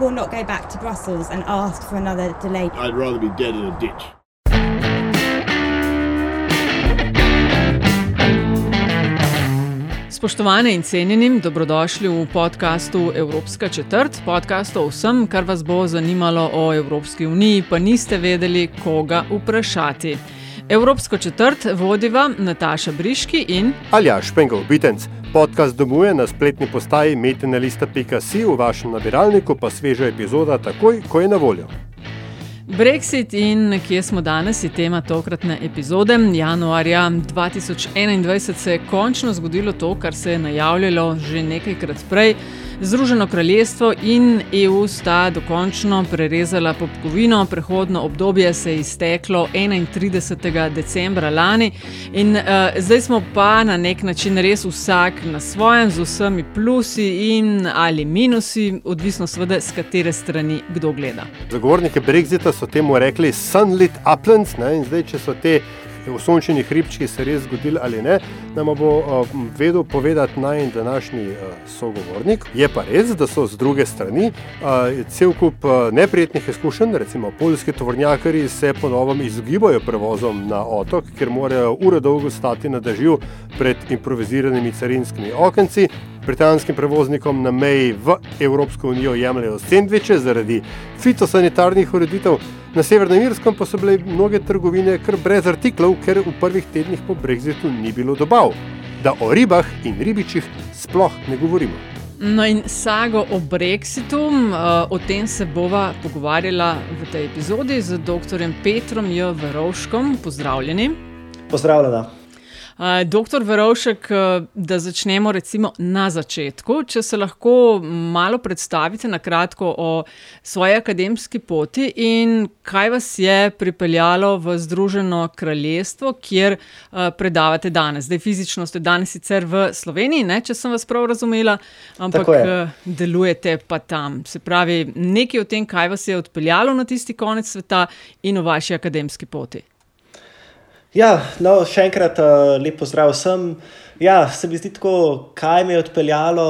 Will not go back to Brussels and ask for another delay. I'd rather be dead in a ditch. Spoštovane in cenjeni, dobrodošli v podkastu Evropska četrt, podcast o vsem, kar vas bo zanimalo o Evropski uniji, pa niste vedeli, koga vprašati. Evropsko četrt vodiva Nataša Briški in Aljaš Špengov Bitenc. Podcast domuje na spletni postaji metinalista.si, v vašem nabiralniku pa sveža epizoda takoj, ko je na voljo. Brexit in kje smo danes, je tema tokratne epizode. Januarja 2021 se je končno zgodilo to, kar se je najavljalo že nekajkrat prej. Združeno kraljestvo in EU sta dokončno prerezala popkovino, prehodno obdobje se je izteklo 31. decembra lani, in uh, zdaj smo pa na nek način res vsak na svojem, z vsemi plusi in ali minusi, odvisno seveda, z katere strani kdo gleda. Zagovorniki Brexita so temu rekli sunlit uplands, ne? in zdaj, če so te osončeni hribčki se res zgodili ali ne, nam bo uh, vedel povedati naj današnji uh, sogovornik. Je pa res, da so z druge strani uh, cel kup uh, neprijetnih izkušenj, recimo poljski tovornjakari se ponovno izogibajo prevozom na otok, ker morajo ure dolgo stati na dežju pred improviziranimi carinskimi okenci. Britanskim prevoznikom na meji v Evropsko unijo jemljajo sendviče zaradi fitosanitarnih ureditev, na Severnem Irskem pa so bile mnoge trgovine kar brez artiklov, ker v prvih tednih po Brexitu ni bilo dobav. Da o ribah in ribičih sploh ne govorimo. No, in sago o Brexitu, o tem se bova pogovarjala v tej epizodi z dr. Petrom J. Verovškom. Pozdravljeni. Pozdravljena. Doktor Verovšek, da začnemo recimo na začetku. Če se lahko malo predstavite na kratko o svoji akademski poti in kaj vas je pripeljalo v Združeno kraljestvo, kjer predavate danes. Zdaj fizično ste danes sicer v Sloveniji, ne, če sem vas prav razumela, ampak delujete pa tam. Se pravi, nekaj o tem, kaj vas je odpeljalo na tisti konec sveta in o vaši akademski poti. Ja, no, še enkrat uh, lep pozdrav vsem. Ja, se mi zdi tako, kaj me je odpeljalo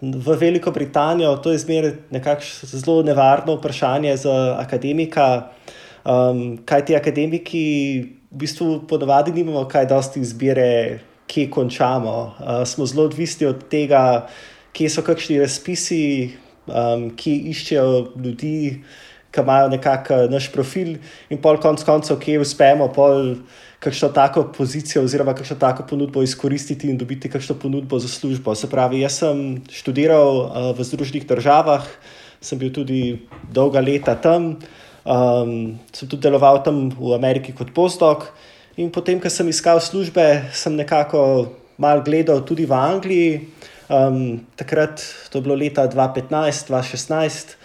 v Veliko Britanijo. To je zmeraj nekakšno zelo nevarno vprašanje za akademika. Um, kaj ti akademiki v bistvu ponovadi nimamo, kaj dosti izbire, kje končamo. Uh, smo zelo odvisni od tega, kje so kakšni razpisi, um, ki iščejo ljudi ki imajo nekako naš profil, in pol konc koncev, ki uspemo, pol kakšno tako pozicijo oziroma kakšno tako ponudbo izkoristiti in dobiti kakšno ponudbo za službo. Se pravi, jaz sem študiral uh, v Združenih državah, sem bil tudi dolga leta tam, um, sem tudi deloval tam v Ameriki kot postdoc. In potem, ko sem iskal službe, sem nekako mal gledal tudi v Angliji. Um, takrat, to je bilo leta 2015-2016.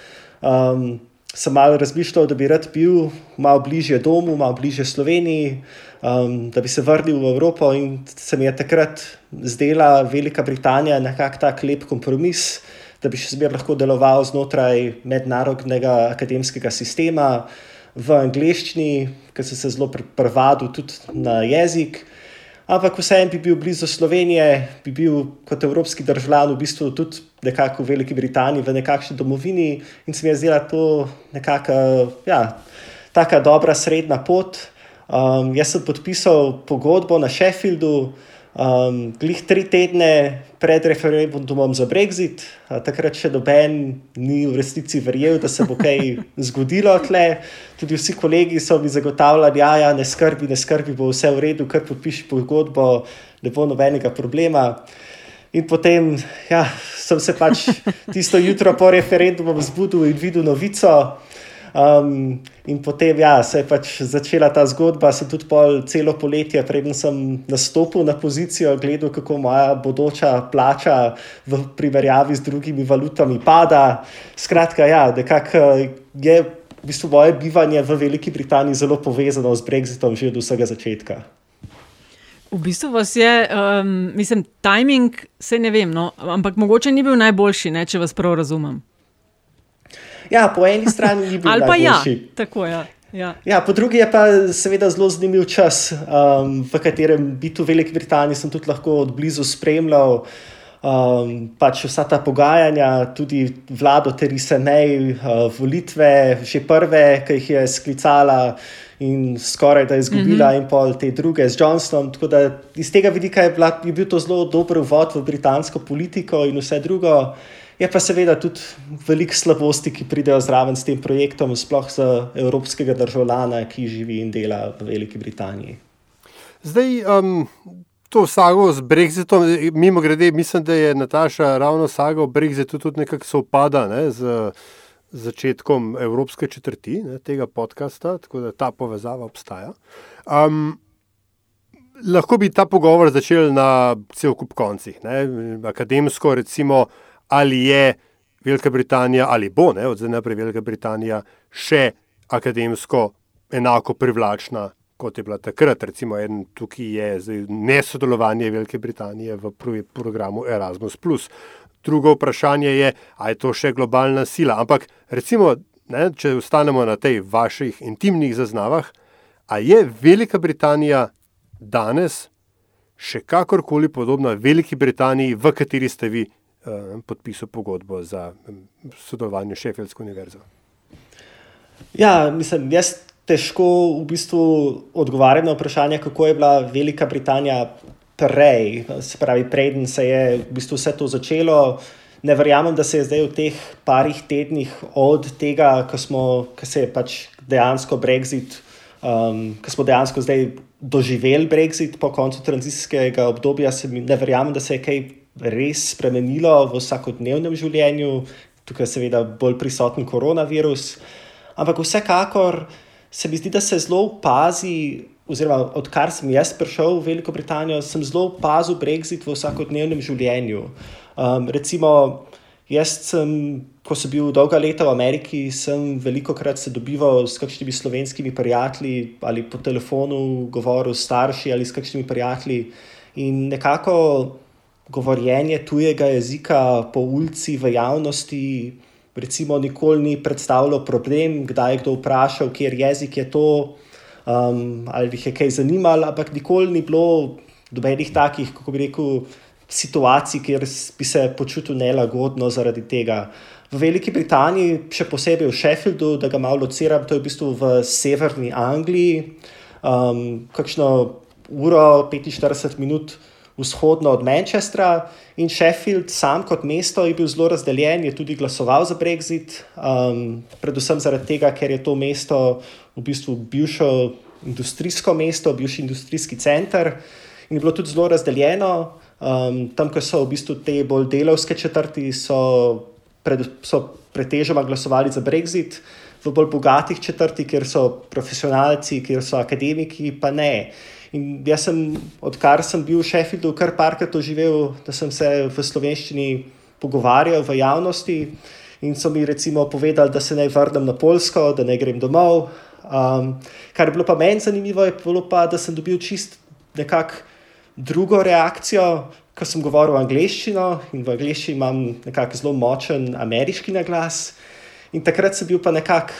Um, sem malo razmišljal, da bi rad bil malo bližje domu, malo bližje Sloveniji, um, da bi se vrnil v Evropo. In se mi je takrat zdela Velika Britanija nekako tak lep kompromis, da bi še zmeraj lahko deloval znotraj mednarodnega akademskega sistema v angleščini, ker sem se zelo prevadil tudi na jezik. Ampak vseeno bi bil blizu Slovenije, bi bil kot evropski državljan v bistvu tudi nekako v Veliki Britaniji, v nekakšni domovini in se mi je zdela to nekako ja, tako dobra srednja pot. Um, jaz sem podpisal pogodbo na Sheffieldu, um, glih tri tedne pred referendumom za Brexit. Takrat še noben ni v resnici verjel, da se bo kaj zgodilo tle. Tudi vsi kolegi so mi zagotavljali, da ja, ne skrbi, ne skrbi, bo vse v redu, kar podpiši pogodbo, ne bo nobenega problema. In potem ja, sem se pač tisto jutro po referendumu zbudil in videl novico. Um, in potem ja, se je pač začela ta zgodba. Sem tudi pol celo poletje, preden sem nastopil na pozicijo, gledal, kako moja bodoča plača v primerjavi z drugimi valutami pada. Skratka, ja, nekako je v bistvu moje bivanje v Veliki Britaniji zelo povezano z Brexitom že od vsega začetka. V bistvu vas je, um, mislim, timing, se ne vem, no, ampak mogoče ni bil najboljši, ne, če vas prav razumem. Ja, po eni strani ni bil Ali pa ja, najboljši. tako ja. ja. Ja, po drugi je pa seveda zelo zanimiv čas, um, v katerem biti v Veliki Britaniji sem tudi lahko od blizu spremljal. Um, pač vsa ta pogajanja, tudi vlado Teresa May, uh, volitve, že prve, ki jih je sklicala in skoraj da je izgubila, mm -hmm. in pol te druge z Johnsonom. Tako da iz tega vidika je, bila, je bil to zelo dober uvod v britansko politiko in vse drugo. Je pa seveda tudi veliko slabosti, ki pridejo zraven s tem projektom, sploh za evropskega državljana, ki živi in dela v Veliki Britaniji. Zdaj, um, to sago z Brexitom, mimo grede, mislim, da je Nataša ravno sago o Brexitu tudi nekako sovpada ne, z začetkom Evropske četrti ne, tega podcasta, tako da ta povezava obstaja. Um, lahko bi ta pogovor začel na cel kup koncih, ne, akademsko, recimo, ali je Velika Britanija ali bo, ne, od zdaj naprej Velika Britanija, še akademsko enako privlačna kot je bila takrat. Recimo, en tukaj je nesodelovanje Velike Britanije v programu Erasmus. Drugo vprašanje je, ali je to še globalna sila. Ampak, recimo, ne, če ostanemo na tej vaših intimnih zaznavah, ali je Velika Britanija danes še kakorkoli podobna Veliki Britaniji, v kateri ste vi eh, podpisali pogodbo za sodelovanje s Sheffieldsko univerzo? Ja, mislim, jaz težko v bistvu odgovarjam na vprašanje, kako je bila Velika Britanija prej, se pravi, preden se je v bistvu vse to začelo. Ne verjamem, da se je zdaj v teh parih tednih od tega, ko, smo, ko se je pač dejansko Brexit, um, ko smo dejansko zdaj doživeli Brexit po koncu tranzicijskega obdobja, mi, ne verjamem, da se je kaj res spremenilo v vsakodnevnem življenju, tukaj je seveda bolj prisoten koronavirus. Ampak vsekakor se mi zdi, da se zelo opazi, oziroma odkar sem jaz prišel v Veliko Britanijo, sem zelo opazil Brexit v vsakodnevnem življenju. Um, recimo, jaz sem, ko sem bil dolga leta v Ameriki, sem veliko krat se dobival s kakšnimi slovenskimi prijatelji ali po telefonu govoril s starši ali s kakšnimi prijatelji in nekako. Govorjenje tujega jezika po ulici, v javnosti, recimo, nikoli ni predstavljal problem, kdaj je kdo vprašal, kje jezik je to, um, ali jih je kaj zanimalo, ampak nikoli ni bilo dobenih takih, kako bi rekel, situacij, kjer bi se počutil nelagodno zaradi tega. V Veliki Britaniji, še posebej v Sheffieldu, da ga malo lociram, to je v bistvu v severni Angliji, um, kakšno uro, 45 minut vzhodno od Manchestra in Sheffield, sam kot mesto, je bil zelo razdeljen, je tudi glasoval za Brexit, um, predvsem zaradi tega, ker je to mesto v bistvu bivše industrijsko mesto, bivši industrijski center in je bilo tudi zelo razdeljeno. Um, tam, ko so v bistvu te bolj delovske četrti, so, pred, so pretežoma glasovali za Brexit. V bolj bogatih četrtih, kjer so profesionalci, kjer so akademiki, pa ne. In jaz sem, odkar sem bil v Sheffieldu, kar parkrat doživel, da sem se v slovenščini pogovarjal v javnosti in so mi recimo povedali, da se naj vrnem na Polsko, da ne grem domov. Um, kar je bilo pa meni zanimivo, je bilo pa, da sem dobil čist nekako drugo reakcijo, ko sem govoril angliščino in v angliščini imam nekako zelo močen ameriški naglas. In takrat sem bil pa nekako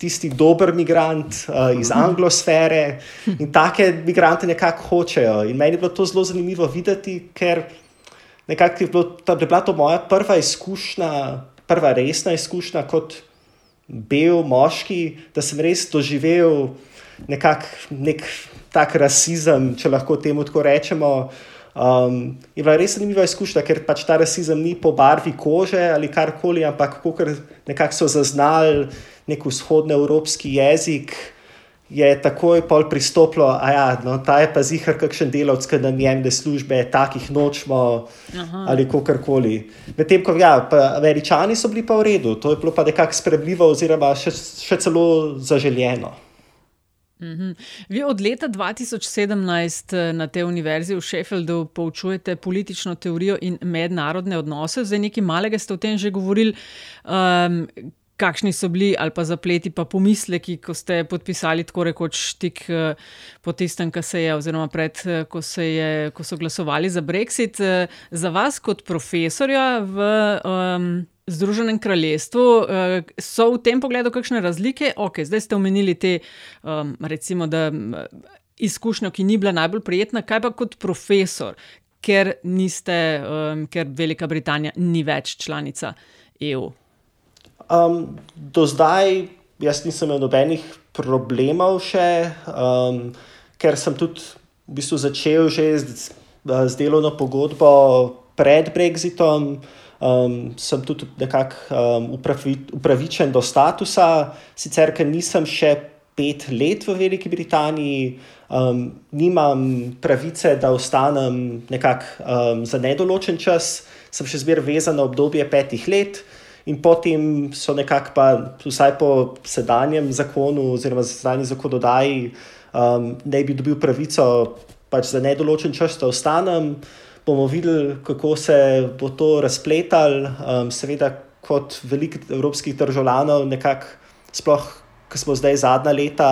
tisti dober imigrant uh, iz anglosfere in take imigrante nekako hočejo. In meni je bilo to zelo zanimivo videti, ker nekako je, bilo, je bila to moja prva izkušnja, prva resna izkušnja kot bel moški, da sem res doživel nekako nek tak rasizem, če lahko temu tako rečemo. Um, je bila res zanimiva izkušnja, ker pač ta rasizem ni po barvi kože ali karkoli, ampak kako so zaznali nek vzhodnoevropski jezik, je takoj pol pristopilo, da ja, no, ta je pa zihar, kakšen delavec, ki nam jemlje službe, takih nočemo Aha. ali kakorkoli. Medtem ko ja, američani so bili pa v redu, to je bilo pa nekako spremljivo, oziroma še, še celo zaželjeno. Mhm. Vi od leta 2017 eh, na tej univerzi v Sheffieldu poučujete politično teorijo in mednarodne odnose. Zdaj, nekaj malega ste o tem že govorili. Um, kakšni so bili ali pa zapleti, pa pomisleki, ko ste podpisali tako rekoč tik eh, po tistem, kar se je, oziroma pred, eh, ko, se je, ko so glasovali za Brexit. Eh, za vas kot profesorja v um, Združenem kraljestvu so v tem pogledu kakšne razlike? Ok, zdaj ste omenili te, um, recimo, da. Izkušnjo, ki ni bila najbolj prijetna, kaj pa kot profesor, ker, niste, um, ker Velika Britanija ni več članica EU? Um, do zdaj jaz nisem imel nobenih problemov, še, um, ker sem tudi v bistvu začel že z, z delovno pogodbo pred Brexitom. Um, sem tudi nekako um, upravi, upravičen do statusa, sicer ker nisem še pet let v Veliki Britaniji, um, nimam pravice, da ostanem nekako um, za nedoločen čas, sem še zmeraj vezan na obdobje petih let in potem so nekako, pa, vsaj po sedanjem zakonu, oziroma sedanji zakonodaji, um, da bi dobil pravico pač za nedoločen čas, da ostanem. Bomo videli, kako se bo to razpletalo. Um, seveda, kot veliko evropskih državljanov, nekako, sploh, ki smo zdaj zadnja leta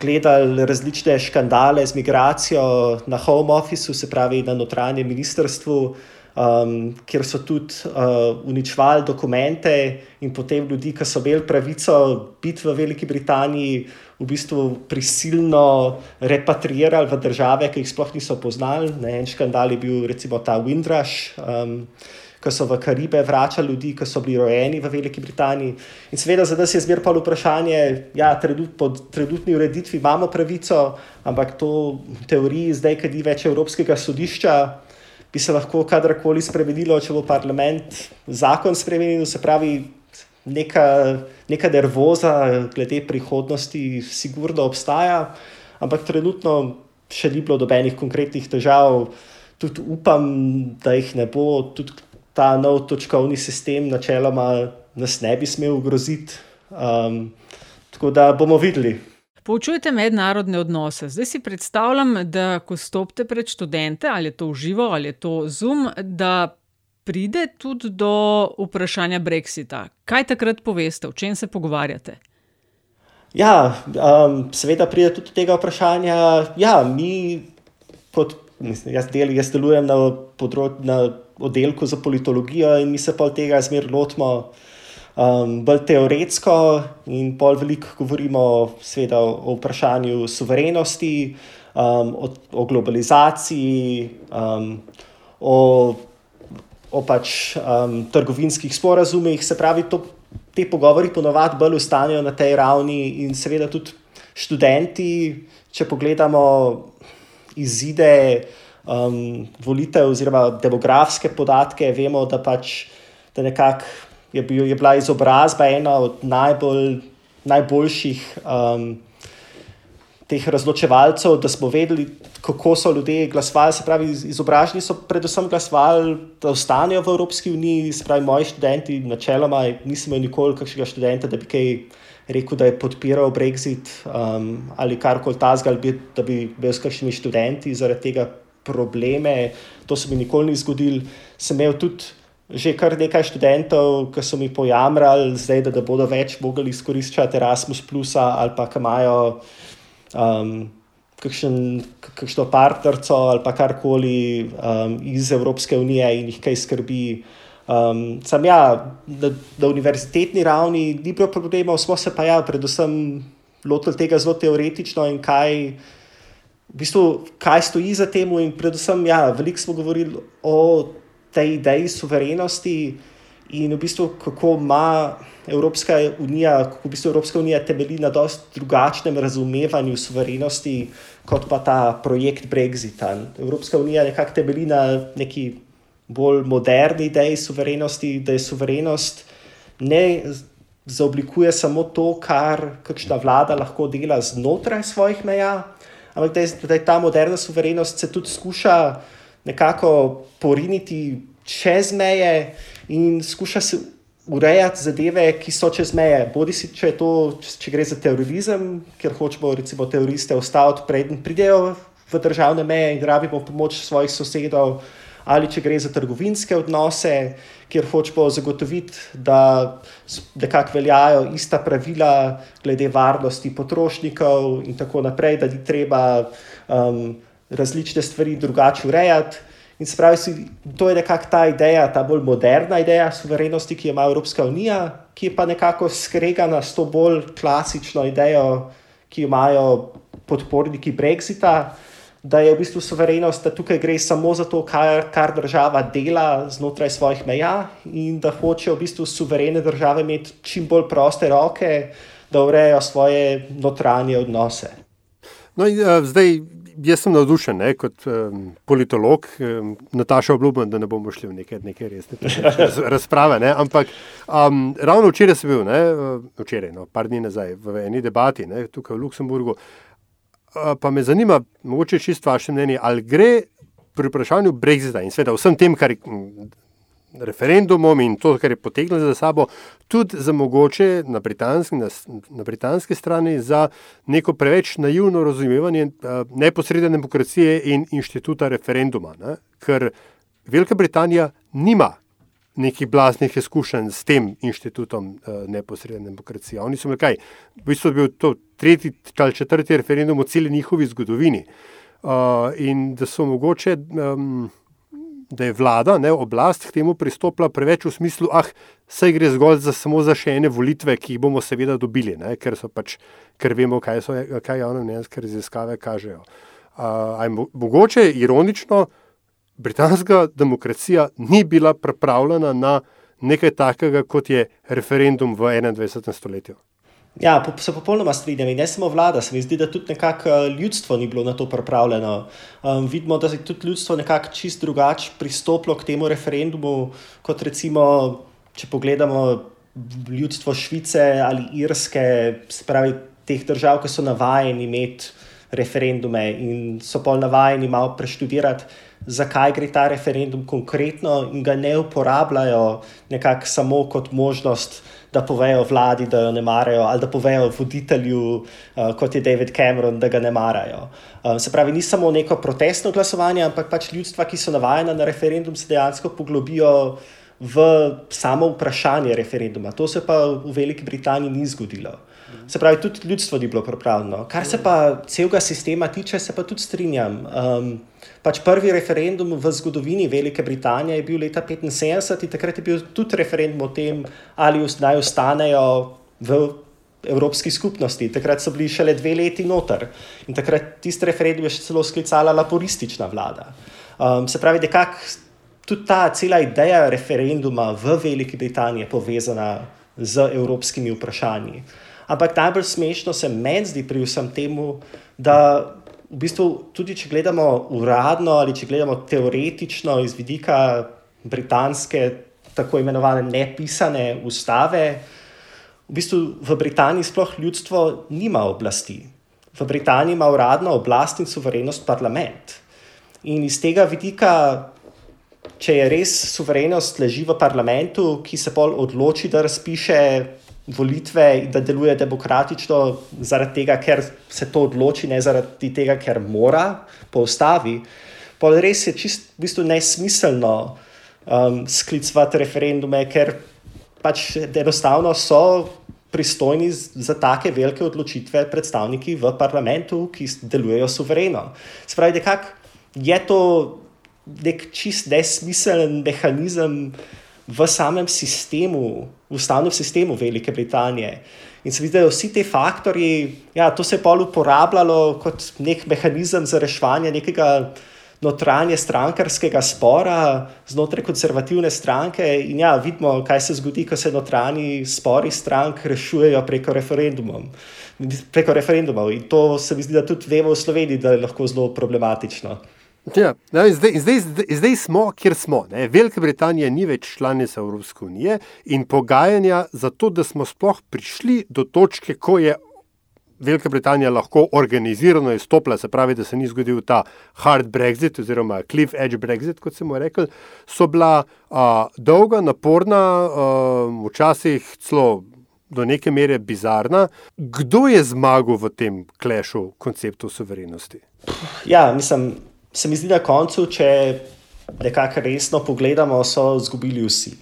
gledali različne škandale z migracijo na home officeu, se pravi na notranjem ministrstvu um, kjer so tudi uh, uničevali dokumente in potem ljudi, ki so imeli pravico biti v Veliki Britaniji, v bistvu prisilno repatriirali v države, ki jih sploh niso poznali. Ne, en škandal je bil recimo ta Windrush. Um, Ko so v Karibe vračali ljudi, ki so bili rojeni v Veliki Britaniji. In seveda, za nas je zmeraj pa vprašanje, da ja, po trenutni ureditvi imamo pravico, ampak to v teoriji, zdaj, ker ni več Evropskega sodišča, bi se lahko kadarkoli spremenilo, če bo parlament zakon spremenil. Se pravi, neka, neka nervoza glede prihodnosti, sigurno obstaja, ampak trenutno še ni bilo dobenih konkretnih težav. Tudi upam, da jih ne bo, tudi ta nov točkovni sistem, načeloma, nas ne bi smel ogroziti. Um, tako da bomo videli. Poučujete mednarodne odnose. Zdaj si predstavljam, da ko stopite pred študente, ali je to uživo ali je to zoom, da pride tudi do vprašanja Brexita. Kaj takrat poveste, o čem se pogovarjate? Ja, um, seveda pride tudi do tega vprašanja. Ja, mi, kot mislim, jaz, del, jaz delujem na, podrod, na oddelku za politologijo in mi se pa od tega zmerno lotimo um, bolj teoretsko in bolj veliko govorimo sveda, o vprašanju suverenosti, um, o, o globalizaciji, um, o, o pač um, trgovinskih sporazumih. Se pravi, to, te pogovori ponovadi bolj ustanejo na tej ravni in seveda tudi študenti, če pogledamo izide. Um, volitev, oziroma demografske podatke, vemo, da pač da nekako je, bil, je bila izobrazba ena od najbolj, najboljših um, teh razločevalcev, da smo vedeli, kako so ljudje glasovali. Se pravi, izobraženi so predvsem glasovali, da ostanejo v Evropski uniji. Pravi, moji študenti, načeloma, nisem imel nikoli kakšnega študenta, da bi kaj rekel, da je podpiral Brexit um, ali karkoli tasga, da bi bil s kakšnimi študenti zaradi tega probleme. To se mi nikoli ni zgodilo. Sem imel tudi že kar nekaj študentov, ki so mi pojamrali, zdaj, da, da bodo več mogli izkoriščati Erasmus, ali pa ki imajo um, kakšen, kakšno partnerco ali pa karkoli um, iz Evropske unije in jih kaj skrbi. Um, sam ja, na, na univerzitetni ravni ni bilo problemov, smo se pa ja, predvsem lotili tega zelo teoretično in kaj. V bistvu, kaj stoji za tem, in predvsem, ja, veliko smo govorili o tej ideji suverenosti in v bistvu kako ima Evropska unija, kako v bistvu Evropska unija temelji na dosti drugačnem razumevanju suverenosti kot pa ta projekt Brexita. Evropska unija nekako temelji na neki bolj moderni ideji suverenosti, da je suverenost ne zaoblikuje samo to, kar kakšna vlada lahko dela znotraj svojih meja, ampak da je, da je ta moderna suverenost se tudi skuša nekako poriniti čez meje in skuša se urejati zadeve, ki so čez meje. Bodi si, če, to, če gre za terorizem, ker hočemo recimo teroriste ostati, preden pridejo v državne meje in rabimo pomoč svojih sosedov, ali če gre za trgovinske odnose, kjer hočemo zagotoviti, da nekako veljajo ista pravila glede varnosti potrošnikov in tako naprej, da ni treba um, različne stvari drugače urejati. In se pravi, to je nekako ta ideja, ta bolj moderna ideja suverenosti, ki jo ima Evropska unija, ki je pa nekako skregana s to bolj klasično idejo, ki jo imajo podporniki Brexita, da je v bistvu suverenost, da tukaj gre samo za to, kar, kar država dela znotraj svojih meja in da hočejo v bistvu suverene države imeti čim bolj proste roke, da urejajo svoje notranje odnose. No, in, uh, zdaj, jaz sem navdušen ne, kot um, politolog, um, Nataša obljubim, da ne bomo šli v neke, neke resne razprave. Ne, ampak um, ravno včeraj sem bil, ne, včeraj, no, par dni nazaj, v eni debati ne, tukaj v Luksemburgu pa me zanima, mogoče čisto vaše mnenje, ali gre pri vprašanju Brexita in sveda vsem tem, kar referendumom in to, kar je potegnilo za sabo, tudi za mogoče na britanski, na, na britanski strani za neko preveč naivno razumevanje neposredne demokracije in inštituta referenduma. Ne? Ker Velika Britanija nima nekih blaznih izkušenj s tem inštitutom uh, neposredne demokracije. Oni so imeli kaj? V bistvu je bil to tretji ali četrti referendum v celi njihovi zgodovini. Uh, in da so mogoče, um, da je vlada, ne, oblast k temu pristopila preveč v smislu, ah, saj gre zgolj za samo za še ene volitve, ki jih bomo seveda dobili, ne, ker, pač, ker vemo, kaj, so, kaj javno mnenjske raziskave kažejo. Uh, mogoče ironično, britanska demokracija ni bila pripravljena na nekaj takega, kot je referendum v 21. stoletju. Ja, se popolnoma strinjam in ne samo vlada, se mi zdi, da tudi nekako eh, ljudstvo ni bilo na to pripravljeno. Um, vidimo, da je tudi ljudstvo nekako čist drugače pristopilo k temu referendumu, kot recimo, če pogledamo ljudstvo Švice ali Irske, se pravi teh držav, ki so navajeni imeti referendume in so pol navajeni malo preštudirati zakaj gre ta referendum konkretno in ga ne uporabljajo nekako samo kot možnost, da povejo vladi, da jo ne marajo, ali da povejo voditelju, uh, kot je David Cameron, da ga ne marajo. Uh, se pravi, ni samo neko protestno glasovanje, ampak pač ljudstva, ki so navajena na referendum, se dejansko poglobijo v samo vprašanje referenduma. To se pa v Veliki Britaniji ni zgodilo. Se pravi, tudi ljudstvo ni bilo pripravljeno. Kar se pa celega sistema tiče, se pa tudi strinjam. Um, pač prvi referendum v zgodovini Velike Britanije je bil leta 1975 in takrat je bil tudi referendum o tem, ali naj ostanejo v Evropski skupnosti. Takrat so bili šele dve leti noter in takrat tisti referendum je še celo sklicala laboristična vlada. Um, se pravi, da tudi ta cela ideja referenduma v Veliki Britaniji je povezana z evropskimi vprašanji. Ampak najbolj smešno se meni zdi pri vsem temu, da v bistvu, tudi če gledamo uradno ali če gledamo teoretično iz vidika britanske, tako imenovane nepisane ustave, v bistvu v Britaniji sploh ljudstvo nima oblasti. V Britaniji ima uradno oblast in suverenost parlament. In iz tega vidika, če je res suverenost leži v parlamentu, ki se pol odloči, da razpiše volitve in da deluje demokratično, zaradi tega, ker se to odloči, ne zaradi tega, ker mora po ustavi. Res je čist v bistvu nesmiselno um, sklicovati referendume, ker pač enostavno so pristojni za take velike odločitve predstavniki v parlamentu, ki delujejo suvereno. Spravi, nekako je to nek čist nesmiseln mehanizem v samem sistemu, v ustavnem sistemu Velike Britanije. In se vidi, da vsi ti faktori, ja, to se je pol uporabljalo kot nek mehanizem za reševanje nekega notranje strankarskega spora znotraj konzervativne stranke. In ja, vidimo, kaj se zgodi, ko se notranji spori strank rešujejo preko referendumov. Preko referendumov. In to se mi zdi, da tudi vemo v Sloveniji, da je lahko zelo problematično. Ja, zdaj, zdaj, zdaj, zdaj smo, kjer smo. Ne. Velika Britanija ni več članica Evropske unije in pogajanja za to, da smo sploh prišli do točke, ko je Velika Britanija lahko organizirano izstopila, se pravi, da se ni zgodil ta hard Brexit oziroma cliff edge Brexit, kot smo rekli, so bila a, dolga, naporna, a, včasih celo do neke mere bizarna. Kdo je zmagal v tem klešu konceptu suverenosti? Ja, mislim se mi zdi na koncu, če nekako resno pogledamo, so izgubili vsi.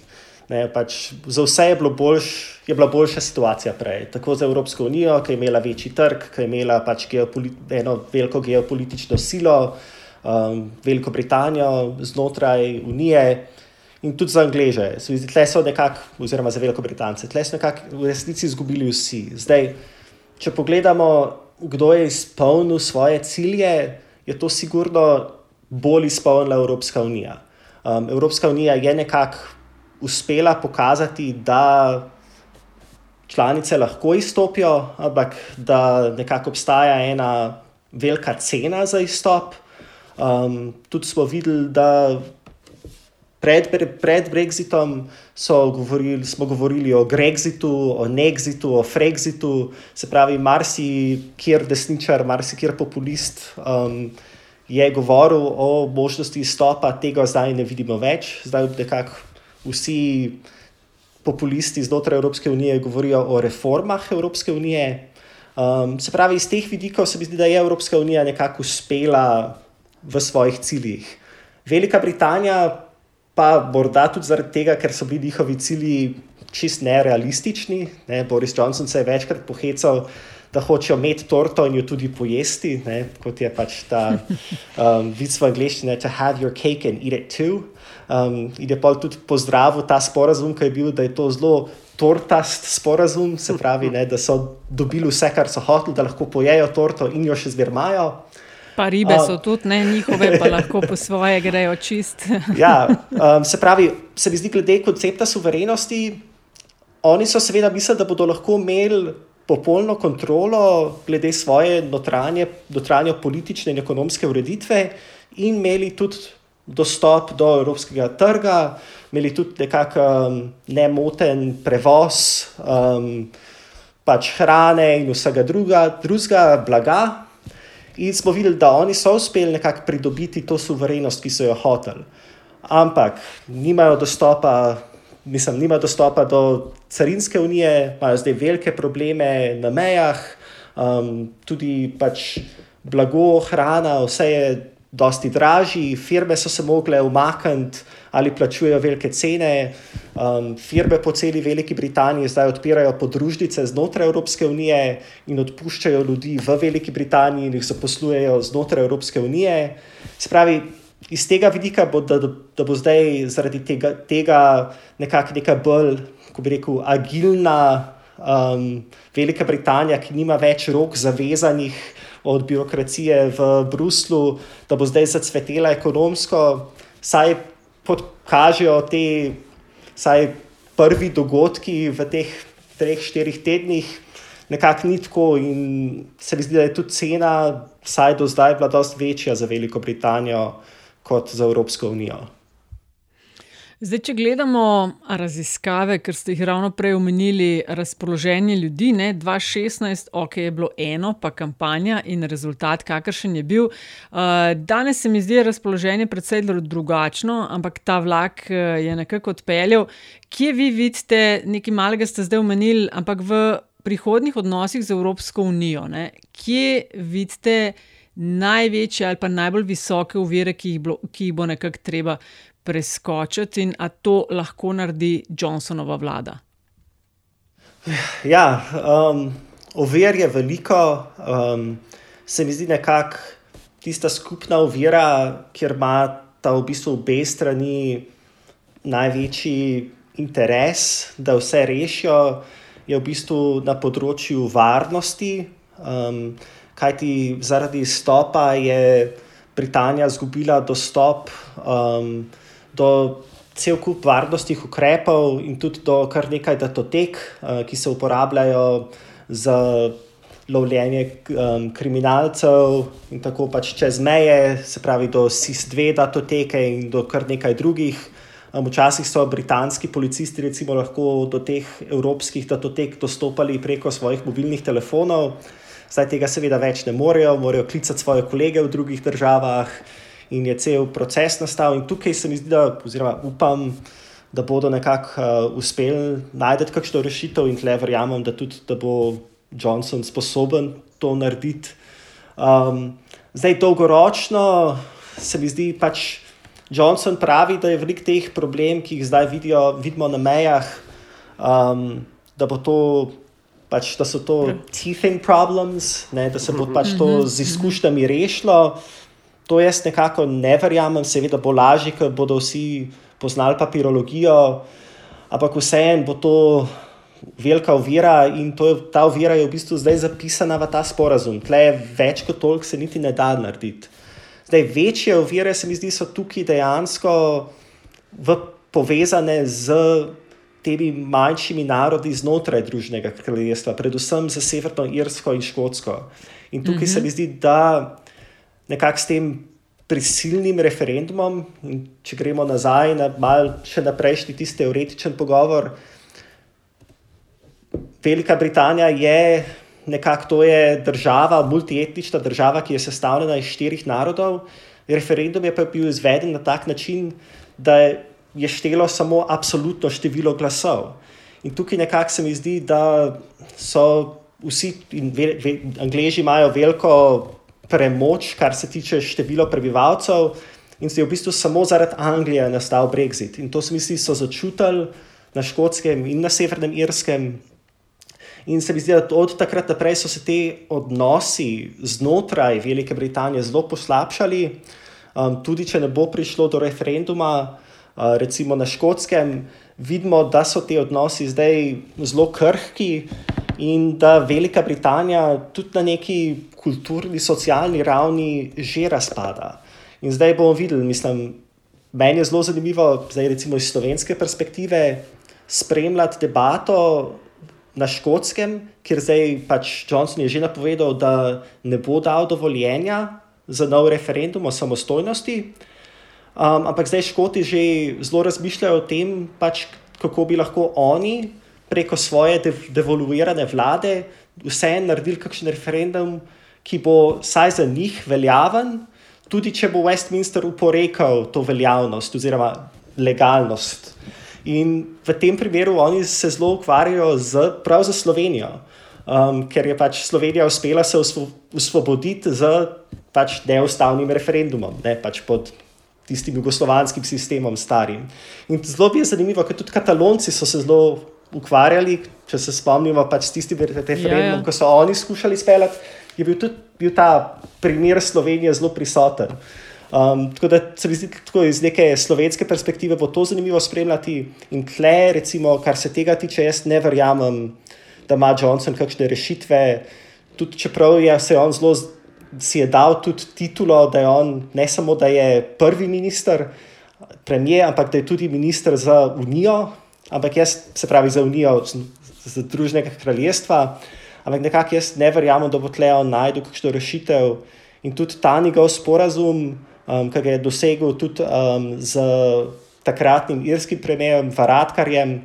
Ne, pač za vse je, boljš, je bila boljša situacija prej. Tako za Evropsko unijo, ki je imela večji trg, ki je imela pač eno veliko geopolitično silo, um, Veliko Britanijo znotraj Unije in tudi za Angleže. Tle so nekako, oziroma za Veliko Britance, tle so nekako v resnici izgubili vsi. Zdaj, če pogledamo, kdo je izpolnil svoje cilje, je to sigurno bolj izpolnila Evropska unija. Um, Evropska unija je nekako uspela pokazati, da članice lahko izstopijo, ampak da nekako obstaja ena velika cena za izstop. Um, tudi smo videli, da pred, pred Brexitom govorili, smo govorili o Grexitu, o Nexitu, o Frexitu, se pravi, marsikjer desničar, marsikjer populist. Um, Je govoril o možnosti izstopa, tega zdaj ne vidimo več. Zdaj, nekako vsi populisti znotraj Evropske unije govorijo o reformah Evropske unije. Um, se pravi, iz teh vidikov se mi zdi, da je Evropska unija nekako uspela v svojih ciljih. Velika Britanija pa morda tudi zaradi tega, ker so bili njihovi cilji čist nerealistični. Ne? Boris Johnson se je večkrat pohecal, da hočejo imeti torto in jo tudi pojesti, ne? kot je pač ta um, vic v angleščini, to have your cake and eat it too. Um, in je pa tudi pozdravil ta sporazum, ki je bil, da je to zelo tortast sporazum, se pravi, ne? da so dobili vse, kar so hoteli, da lahko pojejo torto in jo še zmermajo. Pa ribe so tudi ne, njihove, pa lahko po svoje grejo čist. ja, um, se pravi, se mi zdi, glede koncepta suverenosti, oni so seveda mislili, da bodo lahko imeli popolno kontrolo glede svoje notranje, notranje politične in ekonomske ureditve in imeli tudi dostop do evropskega trga, imeli tudi nekakšen um, nemoten prevoz um, pač hrane in vsega druga, drugega blaga. In smo videli, da oni so uspeli nekako pridobiti to suverenost, ki so jo hoteli. Ampak nimajo dostopa, mislim, nimajo dostopa do carinske unije, imajo zdaj velike probleme na mejah, um, tudi pač blago, hrana, vse je dosti dražji, firme so se mogle umakniti ali plačujejo velike cene. Um, firme po celi Veliki Britaniji zdaj odpirajo podružnice znotraj Evropske unije in odpuščajo ljudi v Veliki Britaniji in jih zaposlujejo znotraj Evropske unije. Spravi, iz tega vidika bo, da, da bo zdaj zaradi tega, tega nekako neka bolj, ko bi rekel, agilna um, Velika Britanija, ki nima več rok zavezanih od birokracije v Bruslu, da bo zdaj zacvetela ekonomsko, saj pokažejo te saj prvi dogodki v teh treh, štirih tednih. Nekako ni tako, in se mi zdi, da je tudi cena, vsaj do zdaj, bila precej večja za Veliko Britanijo kot za Evropsko unijo. Zdaj, če gledamo raziskave, ker ste jih ravno prej omenili, razpoloženje ljudi, ne, 2016, ok, je bilo eno, pa kampanja in rezultat, kakršen je bil. Uh, danes se mi zdi razpoloženje precej drugačno, ampak ta vlak uh, je nekako odpeljal. Kje vi vidite, nekaj malega ste zdaj omenili, ampak v prihodnih odnosih z Evropsko unijo, ne, kje vidite največje ali pa najbolj visoke uvire, ki jih, bo, ki jih bo nekako treba preskočiti in a to lahko naredi Johnsonova vlada? Ja, um, ovir je veliko. Um, se mi zdi nekako tista skupna ovira, kjer ima ta v bistvu obe strani največji interes, da vse rešijo, je v bistvu na področju varnosti. Um, kajti zaradi izstopa je Britanija izgubila dostop um, do cel kup varnostnih ukrepov in tudi do kar nekaj datotek, uh, ki se uporabljajo za lovljenje um, kriminalcev in tako pač čez meje, se pravi do SIS-2 datoteke in do kar nekaj drugih. Um, včasih so britanski policisti recimo lahko do teh evropskih datotek dostopali preko svojih mobilnih telefonov, zdaj tega seveda več ne morejo, morajo klicati svoje kolege v drugih državah in je cel proces nastal. In tukaj se mi zdi, da, oziroma upam, da bodo nekako uh, uspeli najti kakšno rešitev, in tle verjamem, da tudi da bo Johnson sposoben to narediti. Um, zdaj, dolgoročno se mi zdi pač Johnson pravi, da je velik teh problem, ki jih zdaj vidijo, vidimo na mejah, um, da, to, pač, da so to teething problems, ne, da se bo pač to z izkušnjami rešilo. To jaz nekako ne verjamem, seveda bo lažje, ker bodo vsi poznali papirologijo, ampak vseeno bo to velika ovira in je, ta ovira je v bistvu zdaj zapisana v ta sporazum. Tle več kot toliko se niti ne da narediti. Zdaj, večje ovire se mi zdi, so tukaj dejansko v, povezane z temi manjšimi narodi znotraj Združenega kraljestva, predvsem za Severno Irsko in Škotsko. In tukaj mm -hmm. se mi zdi, da nekako s tem prisilnim referendumom, če gremo nazaj na mal še naprej, tisti teoretičen pogovor. Velika Britanija je nekako to je država, multietnična država, ki je sestavljena iz štirih narodov. Referendum je pa bil izveden na tak način, da je štelo samo absolutno število glasov. In tukaj nekako se mi zdi, da so vsi, in ve, ve, Angleži imajo veliko premoč, kar se tiče števila prebivalcev, in se je v bistvu samo zaradi Anglije nastal Brexit. In to se mi zdi, so začutili na škotskem in na severnem irskem. In se mi zdi, da od takrat naprej so se ti odnosi znotraj Velike Britanije zelo poslabšali. Um, tudi če ne bo prišlo do referenduma, uh, recimo na škotskem, vidimo, da so ti odnosi zdaj zelo krhki in da Velika Britanija tudi na neki kulturni, socialni ravni že razpada. In zdaj bomo videli, mislim, meni je zelo zanimivo, zdaj recimo iz slovenske perspektive, spremljati debato na škotskem, kjer zdaj pač Johnson je že napovedal, da ne bo dal dovoljenja za nov referendum o samostojnosti. Um, ampak zdaj škoti že zelo razmišljajo o tem, pač, kako bi lahko oni preko svoje devoluirane vlade vseeno naredili kakšen referendum, ki bo vsaj za njih veljaven, tudi če bo Westminster uporekal to veljavnost oziroma legalnost. In v tem primeru oni se zelo ukvarjajo z, prav za Slovenijo, um, ker je pač Slovenija uspela se osvoboditi z pač neustavnim referendumom, ne pač pod tistim jugoslovanskim sistemom starim. In zelo bi je zanimivo, ker tudi katalonci so se zelo ukvarjali, če se spomnimo pač s tistim referendumom, ja, ja. ko so oni skušali speljati, je bil tudi bil ta primer Slovenije zelo prisoten. Um, tako da se mi zdi, da iz neke slovenske perspektive bo to zanimivo spremljati. In tle, recimo, kar se tega tiče, jaz ne verjamem, da ima Johnson kakšne rešitve. Tudi čeprav je se on zelo, si je dal tudi titulo, da je on ne samo da je prvi minister, premijer, ampak da je tudi minister za Unijo, ampak jaz se pravi za Unijo, za Združenega kraljestva. Ampak nekako jaz ne verjamem, da bo tle on najdel kakšno rešitev. In tudi ta njegov sporazum um, ki ga je dosegel tudi um, z takratnim irskim premijem Varadkarjem.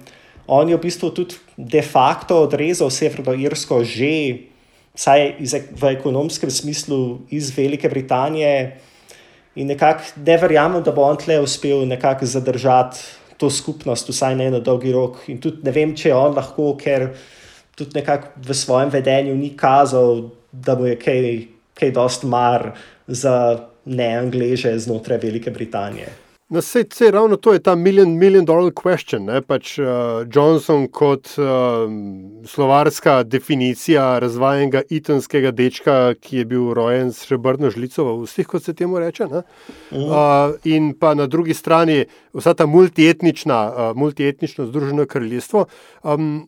On je v bistvu tudi de facto odrezal Severno Irsko, že vsaj v ekonomskem smislu iz Velike Britanije. In nekako ne verjamem, da bo on tle uspel nekako zadržati to skupnost, vsaj ne na dolgi rok. In tudi ne vem, če je on lahko, ker tudi nekako v svojem vedenju ni kazal, da bo je kaj, kaj dost mar za ne angleže znotraj Velike Britanije. No, sej, sej, ravno to je ta million, million dollar question. Ne? Pač uh, Johnson kot uh, slovarska definicija razvajenega itonskega dečka, ki je bil rojen s srebrno žlico v ustih, kot se temu reče. -huh. uh, in pa na drugi strani vsa ta multietnična, uh, multietnično združeno kraljestvo. Um,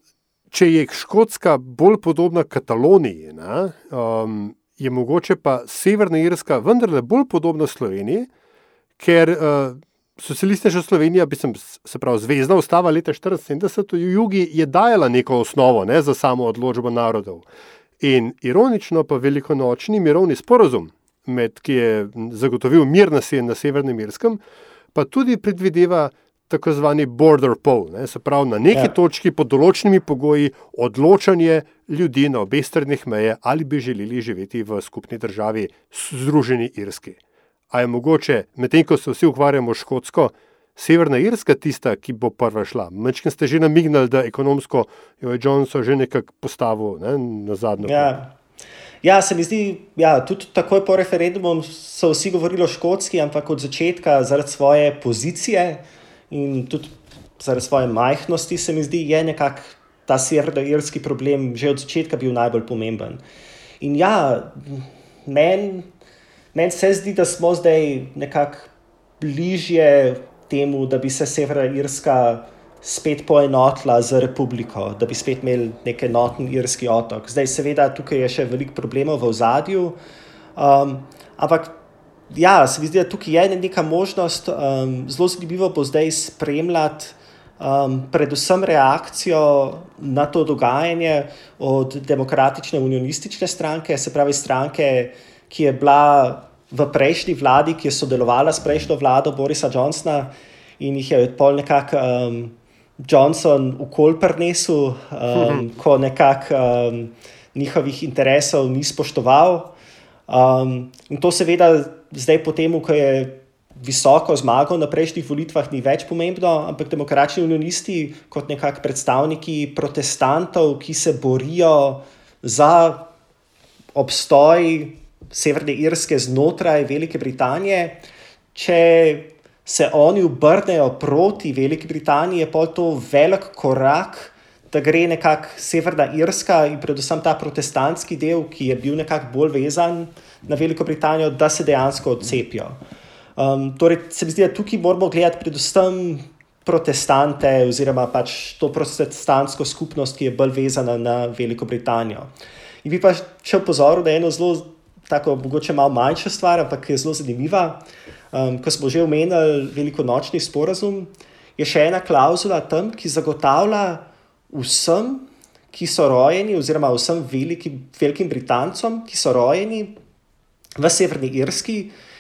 če je Škotska bolj podobna Kataloniji, ne, um, je mogoče pa Severna Irska vendarle bolj podobna Sloveniji, ker uh, socialistična Slovenija, sem, se pravi zvezdna ustava leta 1974, v jugi je dajala neko osnovo ne, za samo odločbo narodov. In ironično pa velikonočni mirovni sporozum, med, ki je zagotovil mir na, se, na Severnem Irskem, pa tudi predvideva tako zvani border pole, ne, se pravi na neki ja. točki pod določenimi pogoji odločanje ljudi na obeh stranih meje, ali bi želeli živeti v skupni državi Združeni Irski. A je mogoče, medtem ko se vsi ukvarjamo s Škotsko, Severna Irska tista, ki bo prva šla? Mečkim ste že namignili, da ekonomsko jo je Johnson že nekako postavil ne, na zadnjo. Ja. Ja, se mi zdi, da ja, tudi takoj po referendumu so vsi govorili o Škotski, ampak od začetka zaradi svoje pozicije in tudi zaradi svoje majhnosti, se mi zdi, je nekako ta severno-irski problem že od začetka bil najbolj pomemben. In ja, meni men se zdi, da smo zdaj nekako bližje temu, da bi se Severna Irska spet poenotila z republiko, da bi spet imeli nek enoten irski otok. Zdaj, seveda, tukaj je še veliko problemov v ozadju, um, ampak ja, se mi zdi, da tukaj je neka možnost, um, zelo zanimivo bo zdaj spremljati. Um, predvsem reakcijo na to dogajanje od demokratične unionistične stranke, se pravi stranke, ki je bila v prejšnji vladi, ki je sodelovala s prejšnjo vlado Borisa Johnsona in jih je pol nekako um, Johnson ukol prenesel, um, ko nekako um, njihovih interesov ni spoštoval. Um, in to seveda zdaj, po tem, ko je visoko zmagal na prejšnjih volitvah, ni več pomembno, ampak demokratični unionisti, kot nekakšni predstavniki protestantov, ki se borijo za obstoj Severne Irske znotraj Velike Britanije, če se oni obrnejo proti Veliki Britaniji, je pa to velik korak, da gre nekako Severna Irska in predvsem ta protestantski del, ki je bil nekako bolj vezan na Veliko Britanijo, da se dejansko odcepijo. Um, torej, se mi zdi, da tukaj moramo gledati predvsem protestante oziroma pač to protestantsko skupnost, ki je bolj vezana na Veliko Britanijo. In bi pa še opozoril, je eno zelo, tako mogoče malo manjša stvar, ampak je zelo zanimiva. Um, ko smo že omenili veliko nočni sporazum, je še ena klauzula tam, ki zagotavlja vsem, ki so rojeni, oziroma vsem velikim, velikim Britancem, ki so rojeni v Severni Irski,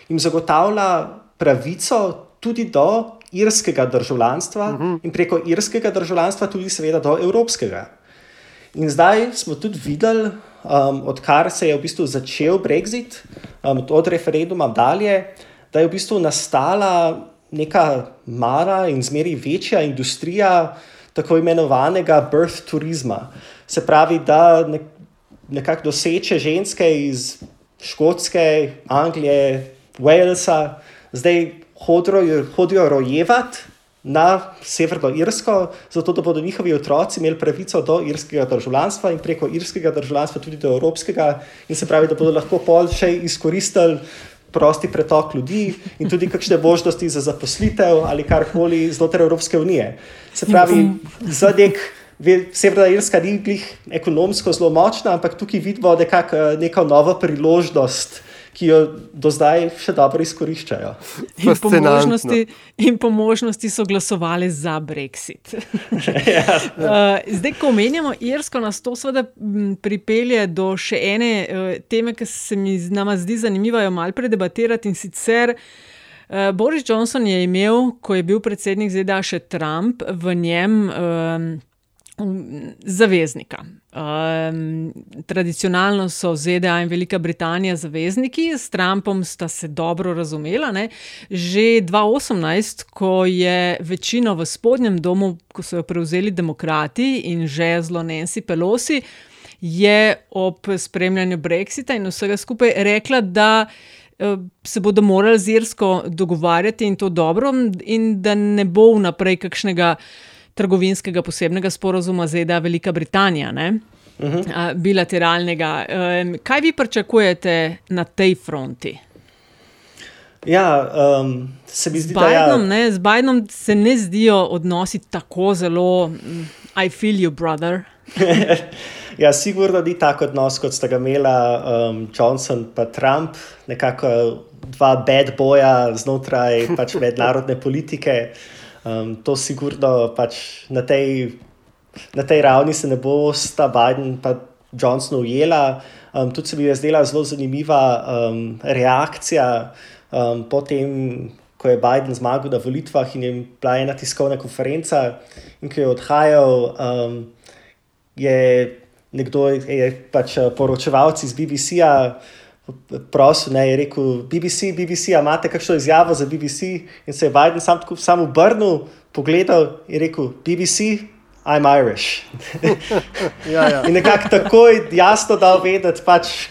jim zagotavlja pravico tudi do irskega državljanstva uh -huh. in preko irskega državljanstva tudi, seveda, do evropskega. In zdaj smo tudi videli, um, odkar se je v bistvu začel Brexit, um, od referenduma dalje da je v bistvu nastala neka mala in zmeri večja industrija tako imenovanega birth turizma. Se pravi, da nekako doseče ženske iz Škotske, Anglije, Walesa, zdaj hodijo, hodijo rojevati. Na Severno Irsko, zato da bodo njihovi otroci imeli pravico do irskega državljanstva in preko irskega državljanstva tudi do evropskega, in se pravi, da bodo lahko pol še izkoristili prosti pretok ljudi in tudi kakšne možnosti za zaposlitev ali karkoli znotraj Evropske unije. Se pravi, za nek. Severna Irska ni glih ekonomsko zelo močna, ampak tukaj vidimo nekak, neko novo priložnost, ki jo do zdaj še dobro izkoriščajo. In po, možnosti, in po možnosti so glasovali za Brexit. ja, uh, zdaj, ko omenjamo Irsko, nas to seveda pripelje do še ene uh, teme, ki se mi nama zdi zanimiva, jo malo predebatirati in sicer. Uh, Boris Johnson je imel, ko je bil predsednik ZDA še Trump, v njem. Uh, zaveznika. Um, tradicionalno so ZDA in Velika Britanija zavezniki, s Trumpom sta se dobro razumela. Ne? Že 2018, ko je večino v spodnjem domu, ko so jo prevzeli demokrati in že zelo Nancy Pelosi, je ob spremljanju Brexita in vsega skupaj rekla, da. Eh, se bodo morali z Irsko dogovarjati in to dobro, in da ne bo vnaprej kakšnega uh, trgovinskega posebnega sporozuma ZDA Velika Britanija, ne? Uh mhm. -huh. bilateralnega. Kaj vi pričakujete na tej fronti? Ja, um, se mi zdi, Bidenom, da ja. z Bidenom se ne zdijo odnosi tako zelo, mm, I feel you, brother. ja, sigurno ni tako odnos, kot sta ga imela um, Johnson in Trump, nekako dva bad boja znotraj pač mednarodne politike. Um, to sigurno pač na tej, na tej ravni se ne bo sta Biden in Johnson ujela. Um, tudi se mi je zdela zelo zanimiva um, reakcija um, po tem, ko je Biden zmagal na volitvah in je bila ena tiskovna konferenca, in ko je odhajal, um, je nekdo, je pač poročevalci iz BBC-a prosil, ne, je rekel, BBC, BBC, imate kakšno izjavo za BBC? In se je Biden sam, sam obrnil, pogledal in rekel, BBC, I'm Irish. ja, ja. In nekako takoj jasno dal vedeti, pač,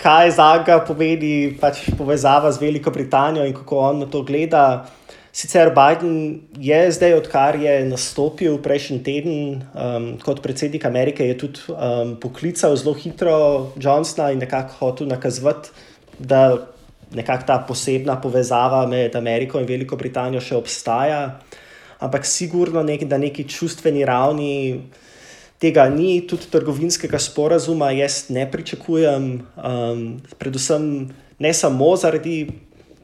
kaj za ga pomeni pač povezava z Veliko Britanijo in kako on na to gleda. Sicer Biden je zdaj, odkar je nastopil prejšnji teden um, kot predsednik Amerike, je tudi um, poklical zelo hitro Johnsona in nekako hotel nakazati, da nekako ta posebna povezava med Ameriko in Veliko Britanijo še obstaja. Ampak sigurno nek, na neki čustveni ravni tega ni, tudi trgovinskega sporazuma jaz ne pričakujem, um, predvsem ne samo zaradi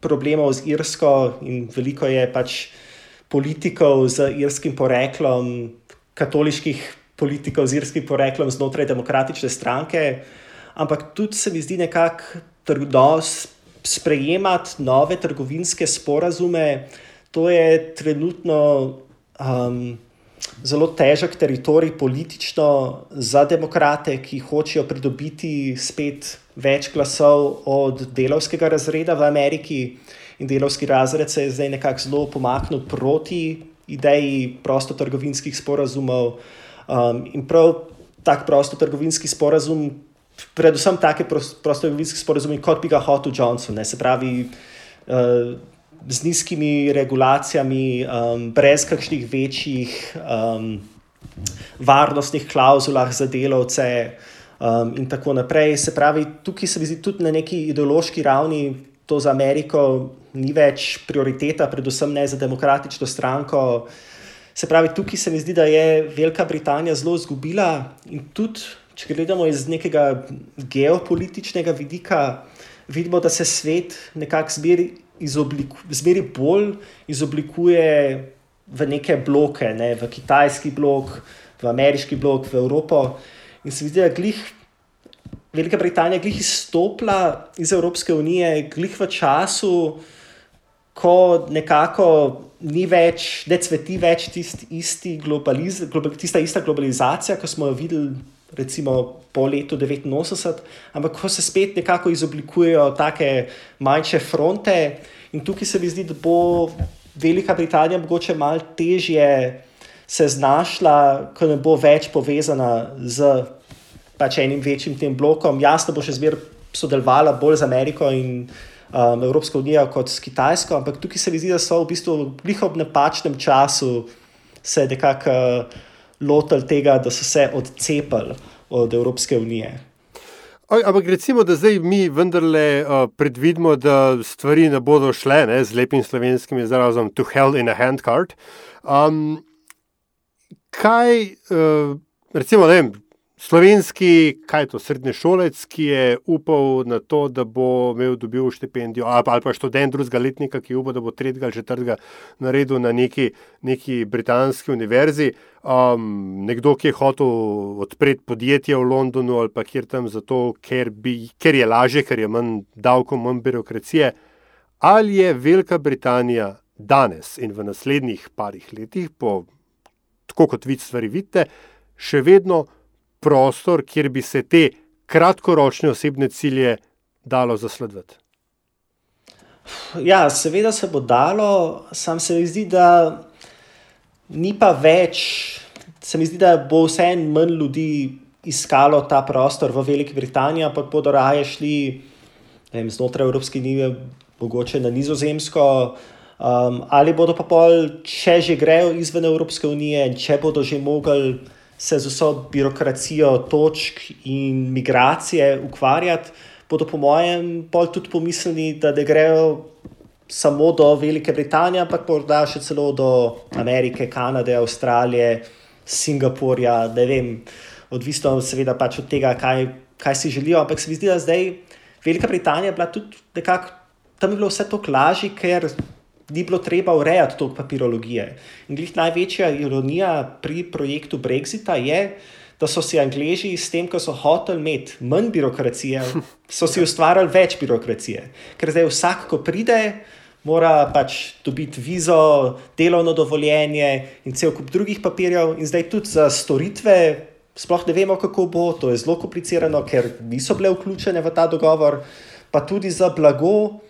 problemov z Irsko in veliko je pač politikov z irskim poreklom, katoliških politikov z irskim poreklom znotraj demokratične stranke, ampak tudi se mi zdi nekako trdo sprejemati nove trgovinske sporazume. To je trenutno um, zelo težek teritorij politično za demokrate, ki hočejo pridobiti spet več glasov od delovskega razreda v Ameriki. In delovski razred se je zdaj nekako zelo pomaknil proti ideji prostotrgovinskih sporazumov. Um, in prav tak prostotrgovinski sporazum, predvsem take prostotrgovinske sporazume, kot bi ga hotel Johnson, ne, se pravi. Uh, z nizkimi regulacijami, um, brez kakšnih večjih um, varnostnih klauzulah za delavce, um, in tako naprej. Se pravi, tukaj se mi zdi tudi na neki ideološki ravni to za Ameriko ni več prioriteta, predvsem ne za demokratično stranko. Se pravi, tukaj se mi zdi, da je Velika Britanija zelo izgubila in tudi. Če gledamo iz nekega geopolitičnega vidika, vidimo, da se svet nekako zbiri zmeri bolj izoblikuje v neke bloke, ne, v kitajski blok, v ameriški blok, v Evropo. In se vidi, da glih Velika Britanija glih izstopila iz Evropske unije, glih v času, ko nekako ni več, ne cveti več tist isti globaliz, global, tista ista globalizacija, ki smo jo videli recimo po letu 89, ampak ko se spet nekako izoblikujejo take manjše fronte, in tukaj se mi zdi, da bo Velika Britanija mogoče malo težje se znašla, ko ne bo več povezana z pač enim večjim tem blokom. Jasno bo še zmeraj sodelovala bolj z Ameriko in um, Evropsko unijo kot s Kitajsko, ampak tukaj se mi zdi, da so v bistvu v njihov napačnem času se nekako. Uh, lotili tega, da so se odcepili od Evropske unije. Ampak recimo, da zdaj mi vendarle uh, predvidimo, da stvari ne bodo šle ne, z lepim slovenskim izrazom to hell in a handcart. Um, kaj, uh, recimo, ne vem, slovenski, kaj je to, srednji šolec, ki je upal na to, da bo imel dobil štipendijo, ali pa, ali pa študent drugega letnika, ki upa, da bo tretjega ali četrtega naredil na neki, neki britanski univerzi, um, nekdo, ki je hotel odpreti podjetje v Londonu ali pa kjer tam zato, ker, bi, ker je lažje, ker je manj davkov, manj birokracije. Ali je Velika Britanija danes in v naslednjih parih letih, po, tako kot vi stvari vidite, še vedno prostor, kjer bi se te kratkoročne osebne cilje dalo zaslediti? Ja, seveda se bo dalo, sam se mi zdi, da ni pa več. Se mi zdi, da bo vse en manj ljudi iskalo ta prostor v Veliki Britaniji, ampak bodo raje šli vem, znotraj Evropske unije, mogoče na Nizozemsko. Um, ali bodo pa pol, če že grejo izven Evropske unije, če bodo že mogli se z vso birokracijo točk in migracije ukvarjati, bodo po mojem bolj tudi pomislili, da ne grejo samo do Velike Britanije, ampak morda še celo do Amerike, Kanade, Avstralije, Singapurja, ne vem, odvisno seveda pač od tega, kaj, kaj si želijo. Ampak se mi zdi, da zdaj Velika Britanija je bila tudi nekako, tam je bilo vse to lažje, ker ni bilo treba urejati toliko papirologije. In glih največja ironija pri projektu Brexita je, da so si Angliji s tem, ko so hoteli imeti manj birokracije, so si ustvarjali več birokracije. Ker zdaj vsak, ko pride, mora pač dobiti vizo, delovno dovoljenje in cel kup drugih papirjev, in zdaj tudi za storitve. Sploh ne vemo, kako bo, to je zelo komplicirano, ker niso bile vključene v ta dogovor, pa tudi za blago.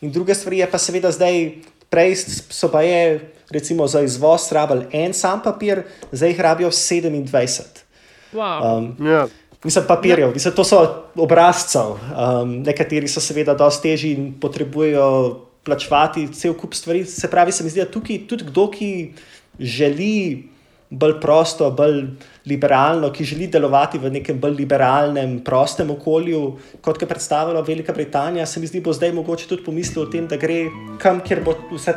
In druga stvar je pa seveda zdaj Prej so pa je, recimo, za izvoz rabili en sam papir, zdaj jih rabijo 27. Wow. Um, yeah. Ja. Mislim, papirjev, mislim, to so obrazcev. Um, nekateri so seveda dosti težji in potrebujejo plačevati cel kup stvari. Se pravi, se mi zdi, da tukaj tudi kdo, ki želi bolj prosto, bolj liberalno, ki želi delovati v nekem bolj liberalnem, prostem okolju, kot je predstavila Velika Britanija, se mi zdi, bo zdaj mogoče tudi pomisliti o tem, da gre kam, kjer bo vse,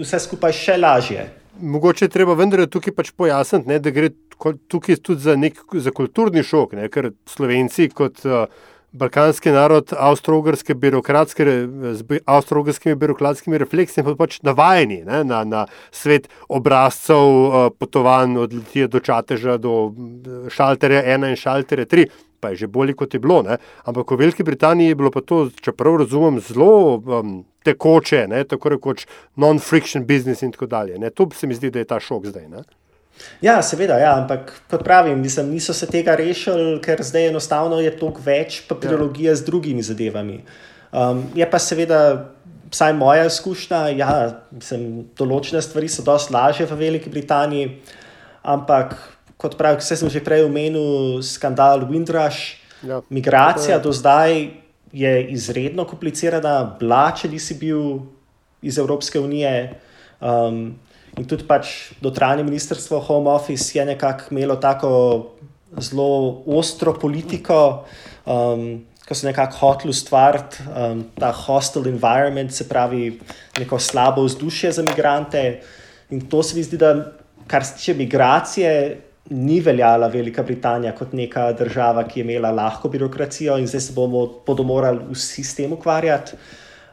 vse skupaj še lažje. Mogoče je treba vendar tukaj pač pojasniti, ne, da gre tukaj tudi za, nek, za kulturni šok, ne, ker Slovenci kot uh, balkanski narod avstro-ogrske birokratske, z avstro-ogrskimi birokratskimi refleksijami pa pač navajeni ne, na, na svet obrazcev, uh, potovanj od Litije do Čateža, do šalterja 1 in šalterja 3 pa je že bolje, kot je bilo. Ne? Ampak v Veliki Britaniji je bilo pa to, čeprav razumem, zelo um, tekoče, ne? tako rekoč non-friction business in tako dalje. Ne? To se mi zdi, da je ta šok zdaj. Ne? Ja, seveda, ja, ampak kot pravim, mislim, niso se tega rešili, ker zdaj enostavno je toliko več papirologije ja. z drugimi zadevami. Um, je pa seveda, vsaj moja izkušnja, ja, določene stvari so precej lažje v Veliki Britaniji, ampak kot pravi, vse sem že prej omenil, skandal Windrush. Ja. Migracija do zdaj je izredno komplicirana, bila, če nisi bil iz Evropske unije. Um, in tudi pač notranje ministrstvo, Home Office, je nekako imelo tako zelo ostro politiko, um, ko so nekako hoteli ustvariti um, ta hostel environment, se pravi, neko slabo vzdušje za migrante. In to se mi zdi, da kar se tiče migracije, ni veljala Velika Britanija kot neka država, ki je imela lahko birokracijo in zdaj se bomo morali vsi s tem ukvarjati.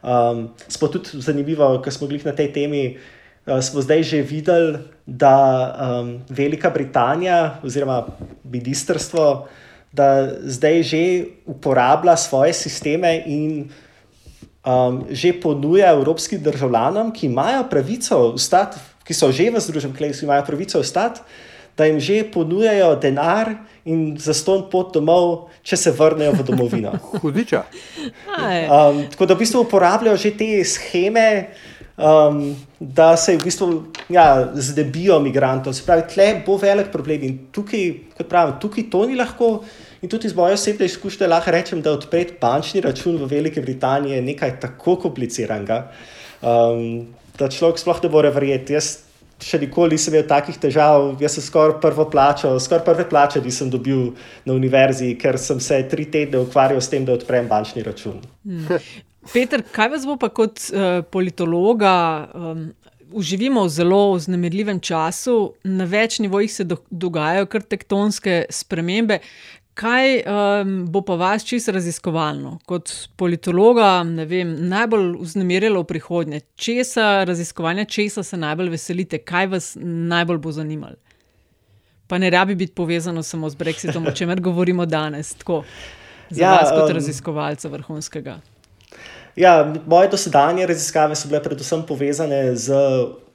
Um, Smo tudi zanimivo, ker smo bili na tej temi. Uh, smo zdaj že videli, da um, Velika Britanija oziroma ministrstvo, da zdaj že uporablja svoje sisteme in um, že ponuja evropskim državljanom, ki imajo pravico ostati, ki so že v Združenem kraljestvu, imajo pravico ostati da jim že ponujajo denar in za ston pot domov, če se vrnejo v domovino. Hudiča. Um, tako da v bistvu uporabljajo že te scheme, um, da se v bistvu ja, zdebijo imigrantov. Se pravi, tle bo velik problem in tukaj, kot pravim, tukaj to ni lahko. In tudi iz moje osebne izkušnje lahko rečem, da odpreti bančni račun v Veliki Britaniji je nekaj tako kompliciranega, um, da človek sploh ne more verjeti. Jaz še nikoli nisem imel takih težav. Jaz sem skoraj prvo plačo, skoraj prve plače nisem dobil na univerzi, ker sem se tri tedne ukvarjal s tem, da odprem bančni račun. Hmm. Peter, kaj vas bo pa kot uh, politologa? Um, Uživimo v zelo vznemirljivem času, na več nivojih se do, dogajajo kar tektonske spremembe. Kaj um, bo pa vas čisto raziskovalno, kot politologa, vem, najbolj vznemirjalo v prihodnje? Česa raziskovanja, česa se najbolj veselite, kaj vas najbolj bo zanimalo? Pa ne rabi biti povezano samo z Brexitom, o čemer govorimo danes, tako za ja, vas kot um, raziskovalca vrhunskega. Ja, moje dosedanje raziskave so bile predvsem povezane z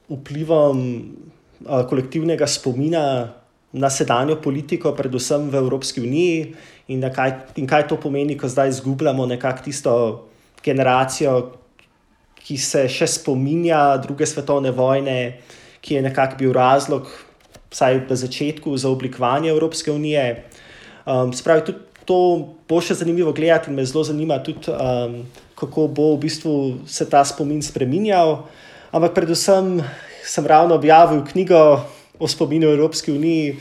vplivom uh, kolektivnega spomina na sedanjo politiko, predvsem v Evropski uniji, in kaj, in kaj to pomeni, ko zdaj izgubljamo nekako tisto generacijo, ki se še spominja druge svetovne vojne, ki je nekako bil razlog, vsaj v začetku, za oblikovanje Evropske unije. Um, Spravi, tudi to bo še zanimivo gledati, in me zelo zanima tudi, um, kako bo v bistvu se ta spomin spremenjal. Ampak predvsem sem ravno objavil knjigo o spominu Evropske unije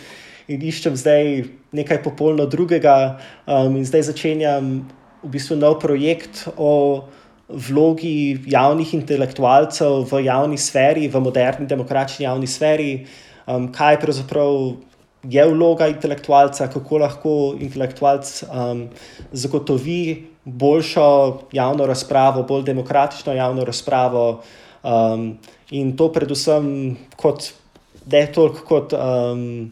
in iščem zdaj nekaj popolnoma drugega. Um, in zdaj začenjam v bistvu nov projekt o vlogi javnih intelektualcev v javni sferi, v moderni demokratični javni sferi, um, kaj pravzaprav. Je vloga intelektualca, kako lahko intelektualc um, zagotovi boljšo javno razpravo, bolj demokratično javno razpravo, um, in to predvsem kot ne toliko kot um,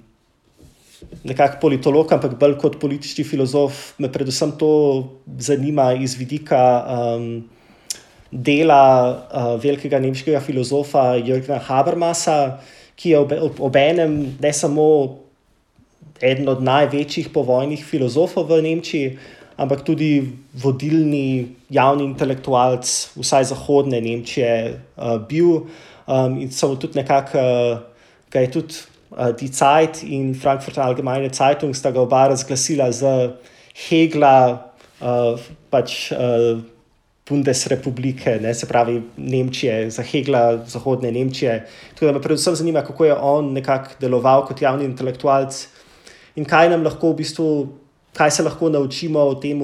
nekakšen politolog, ampak bolj kot politični filozof, me predvsem to zanima iz vidika um, dela uh, velikega nemškega filozofa Jürgena Habermasa, ki je ob, ob, ob ne samo eden od največjih povojnih filozofov v Nemčiji. Ampak tudi vodilni javni intelektualc, vsaj zahodne Nemčije, uh, bil um, in so tudi nekako uh, ki je tudi uh, Die Zeit in Frankfurt Allgemeine Zeitung sta ga oba razglasila za Hegla, uh, pač uh, Bundesrepublike, ne, se pravi Nemčije, za Hegla zahodne Nemčije. Tako da me predvsem zanima, kako je on nekako deloval kot javni intelektualc in kaj nam lahko v bistvu, kaj se lahko naučimo o tem,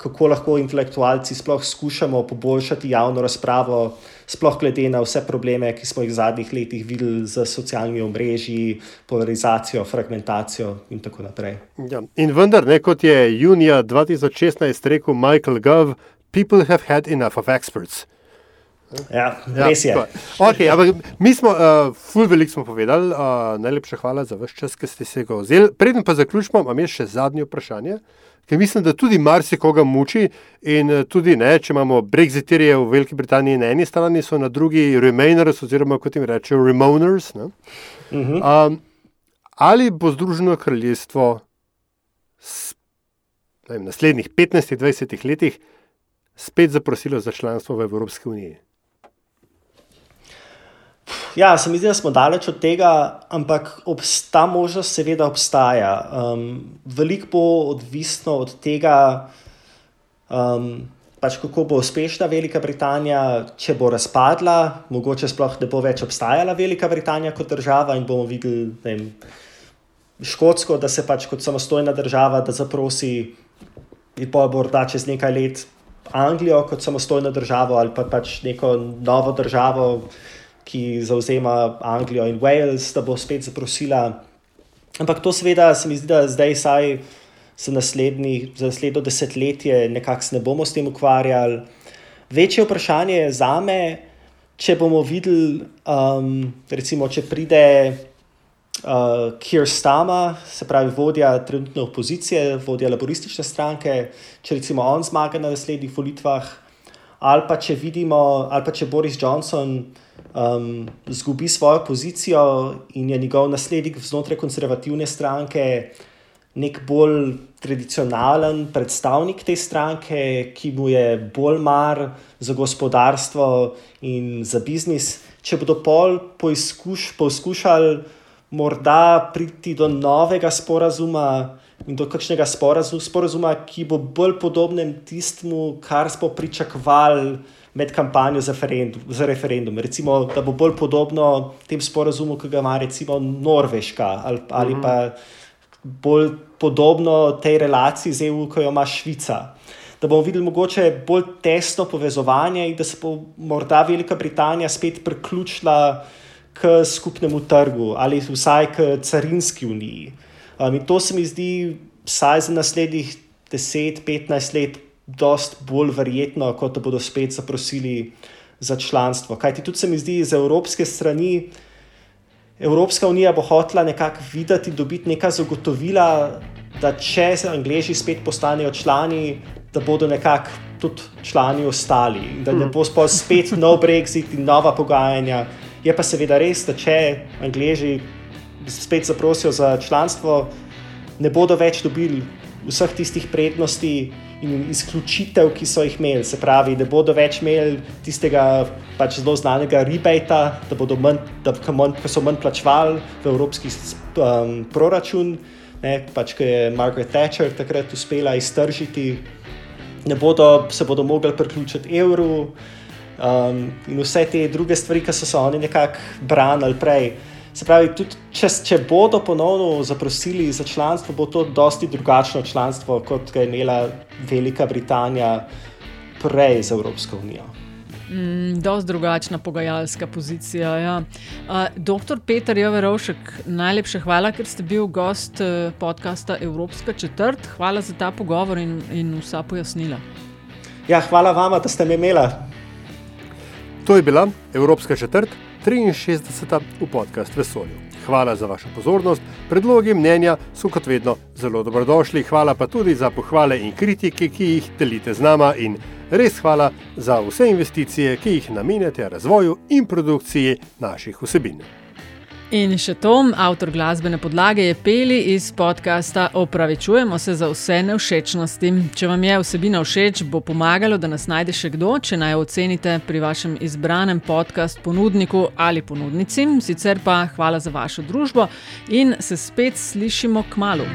kako lahko intelektualci sploh skušamo poboljšati javno razpravo, sploh glede na vse probleme, ki smo jih v zadnjih letih videli z socialnimi omrežji, polarizacijo, fragmentacijo in tako naprej. Ja. In vendar, ne, kot je junija 2016 rekel Michael Gove, people have had enough of experts. Ja, res je. Ja, okay, ampak mi smo, uh, ful veliko smo povedali, uh, najlepša hvala za vaš čas, ki ste se ga vzeli. Preden pa zaključimo, imam še zadnje vprašanje, ker mislim, da tudi marsikoga muči in uh, tudi ne, če imamo Brexitirje v Veliki Britaniji na eni strani, so na drugi Remainers oziroma kot jim rečejo Remoaners. Uh -huh. um, ali bo Združeno kraljestvo v naslednjih 15-20 letih spet zaprosilo za članstvo v Evropski uniji? Ja, se mi zdi, da smo daleč od tega, ampak ta možnost seveda obstaja. Um, veliko bo odvisno od tega, um, pač kako bo uspešna Velika Britanija, če bo razpadla, mogoče sploh ne bo več obstajala Velika Britanija kot država in bomo videli vem, Škotsko, da se pač kot samostojna država zaprosi, in bo morda čez nekaj let Anglijo kot samostojno državo ali pa pač neko novo državo ki zauzema Anglijo in Wales, da bo spet zaprosila. Ampak to, seveda, se mi zdi, da zdaj, saj za, za naslednjo desetletje, nekako ne bomo s tem ukvarjali. Večje vprašanje je za me, če bomo videli, um, recimo, če pride uh, Kir Stama, se pravi vodja trenutne opozicije, vodja laboristične stranke, če recimo on zmaga na naslednjih volitvah, ali pa če vidimo, ali pa če Boris Johnson um, zgubi svojo pozicijo in je njegov naslednik znotraj konzervativne stranke nek bolj tradicionalen predstavnik te stranke, ki mu je bolj mar za gospodarstvo in za biznis. Če bodo pol poizkuš, poskušali morda priti do novega sporazuma do kakšnega sporazuma, sporazuma ki bo bolj podoben tistemu, kar smo pričakovali med kampanjo za, za referendum. Recimo, da bo bolj podobno tem sporazumu, ki ga ima recimo Norveška, ali, ali mhm. pa bolj podobno tej relaciji z EU, ki jo ima Švica. Da bomo videli mogoče bolj tesno povezovanje in da se bo morda Velika Britanija spet priključila k skupnemu trgu ali vsaj k carinski uniji. Um, in to se mi zdi, vsaj za naslednjih 10-15 let, dost bolj verjetno, kot da bodo spet zaprosili za članstvo. Kaj ti tudi se mi zdi iz evropske strani, Evropska unija bo hotela nekako videti, dobiti neka zagotovila, da če se Angliji spet postanejo člani, da bodo nekako tudi člani ostali in da ne bo spet nov Brexit in nova pogajanja. Je pa seveda res, da če Angliji spet zaprosijo za članstvo, ne bodo več dobili vseh tistih prednosti in izključitev, ki so jih imeli. Se pravi, da bodo več imeli tistega pač zelo znanega rebata, da, manj, da manj, so manj plačevali v evropski um, proračun, ne, pač, ki je Margaret Thatcher takrat uspela iztržiti. Ne bodo se bodo mogli priključiti evru um, in vse te druge stvari, ki so se oni nekako branili prej. Se pravi, tudi če, če bodo ponovno zaprosili za članstvo, bo to dosti drugačno članstvo, kot ga je imela Velika Britanija prej z Evropsko unijo. Mm, dosti drugačna pogajalska pozicija. Ja. Uh, doktor Peter Joverovšek, najlepša hvala, ker ste bil gost uh, podcasta Evropska četrt. Hvala za ta pogovor in, in vsa pojasnila. Ja, hvala vama, da ste me imeli. To je bila Evropska četrt. 63. v podcast Vesolju. Hvala za vašo pozornost, predlogi mnenja so kot vedno zelo dobrodošli, hvala pa tudi za pohvale in kritike, ki jih delite z nama in res hvala za vse investicije, ki jih namenjate razvoju in produkciji naših vsebin. In še to, avtor glasbene podlage je Peli iz podcasta Opravičujemo se za vse nevšečnosti. Če vam je vsebina všeč, bo pomagalo, da nas najde še kdo, če naj ocenite pri vašem izbranem podcast ponudniku ali ponudnici. Sicer pa hvala za vašo družbo in se spet slišimo k malu.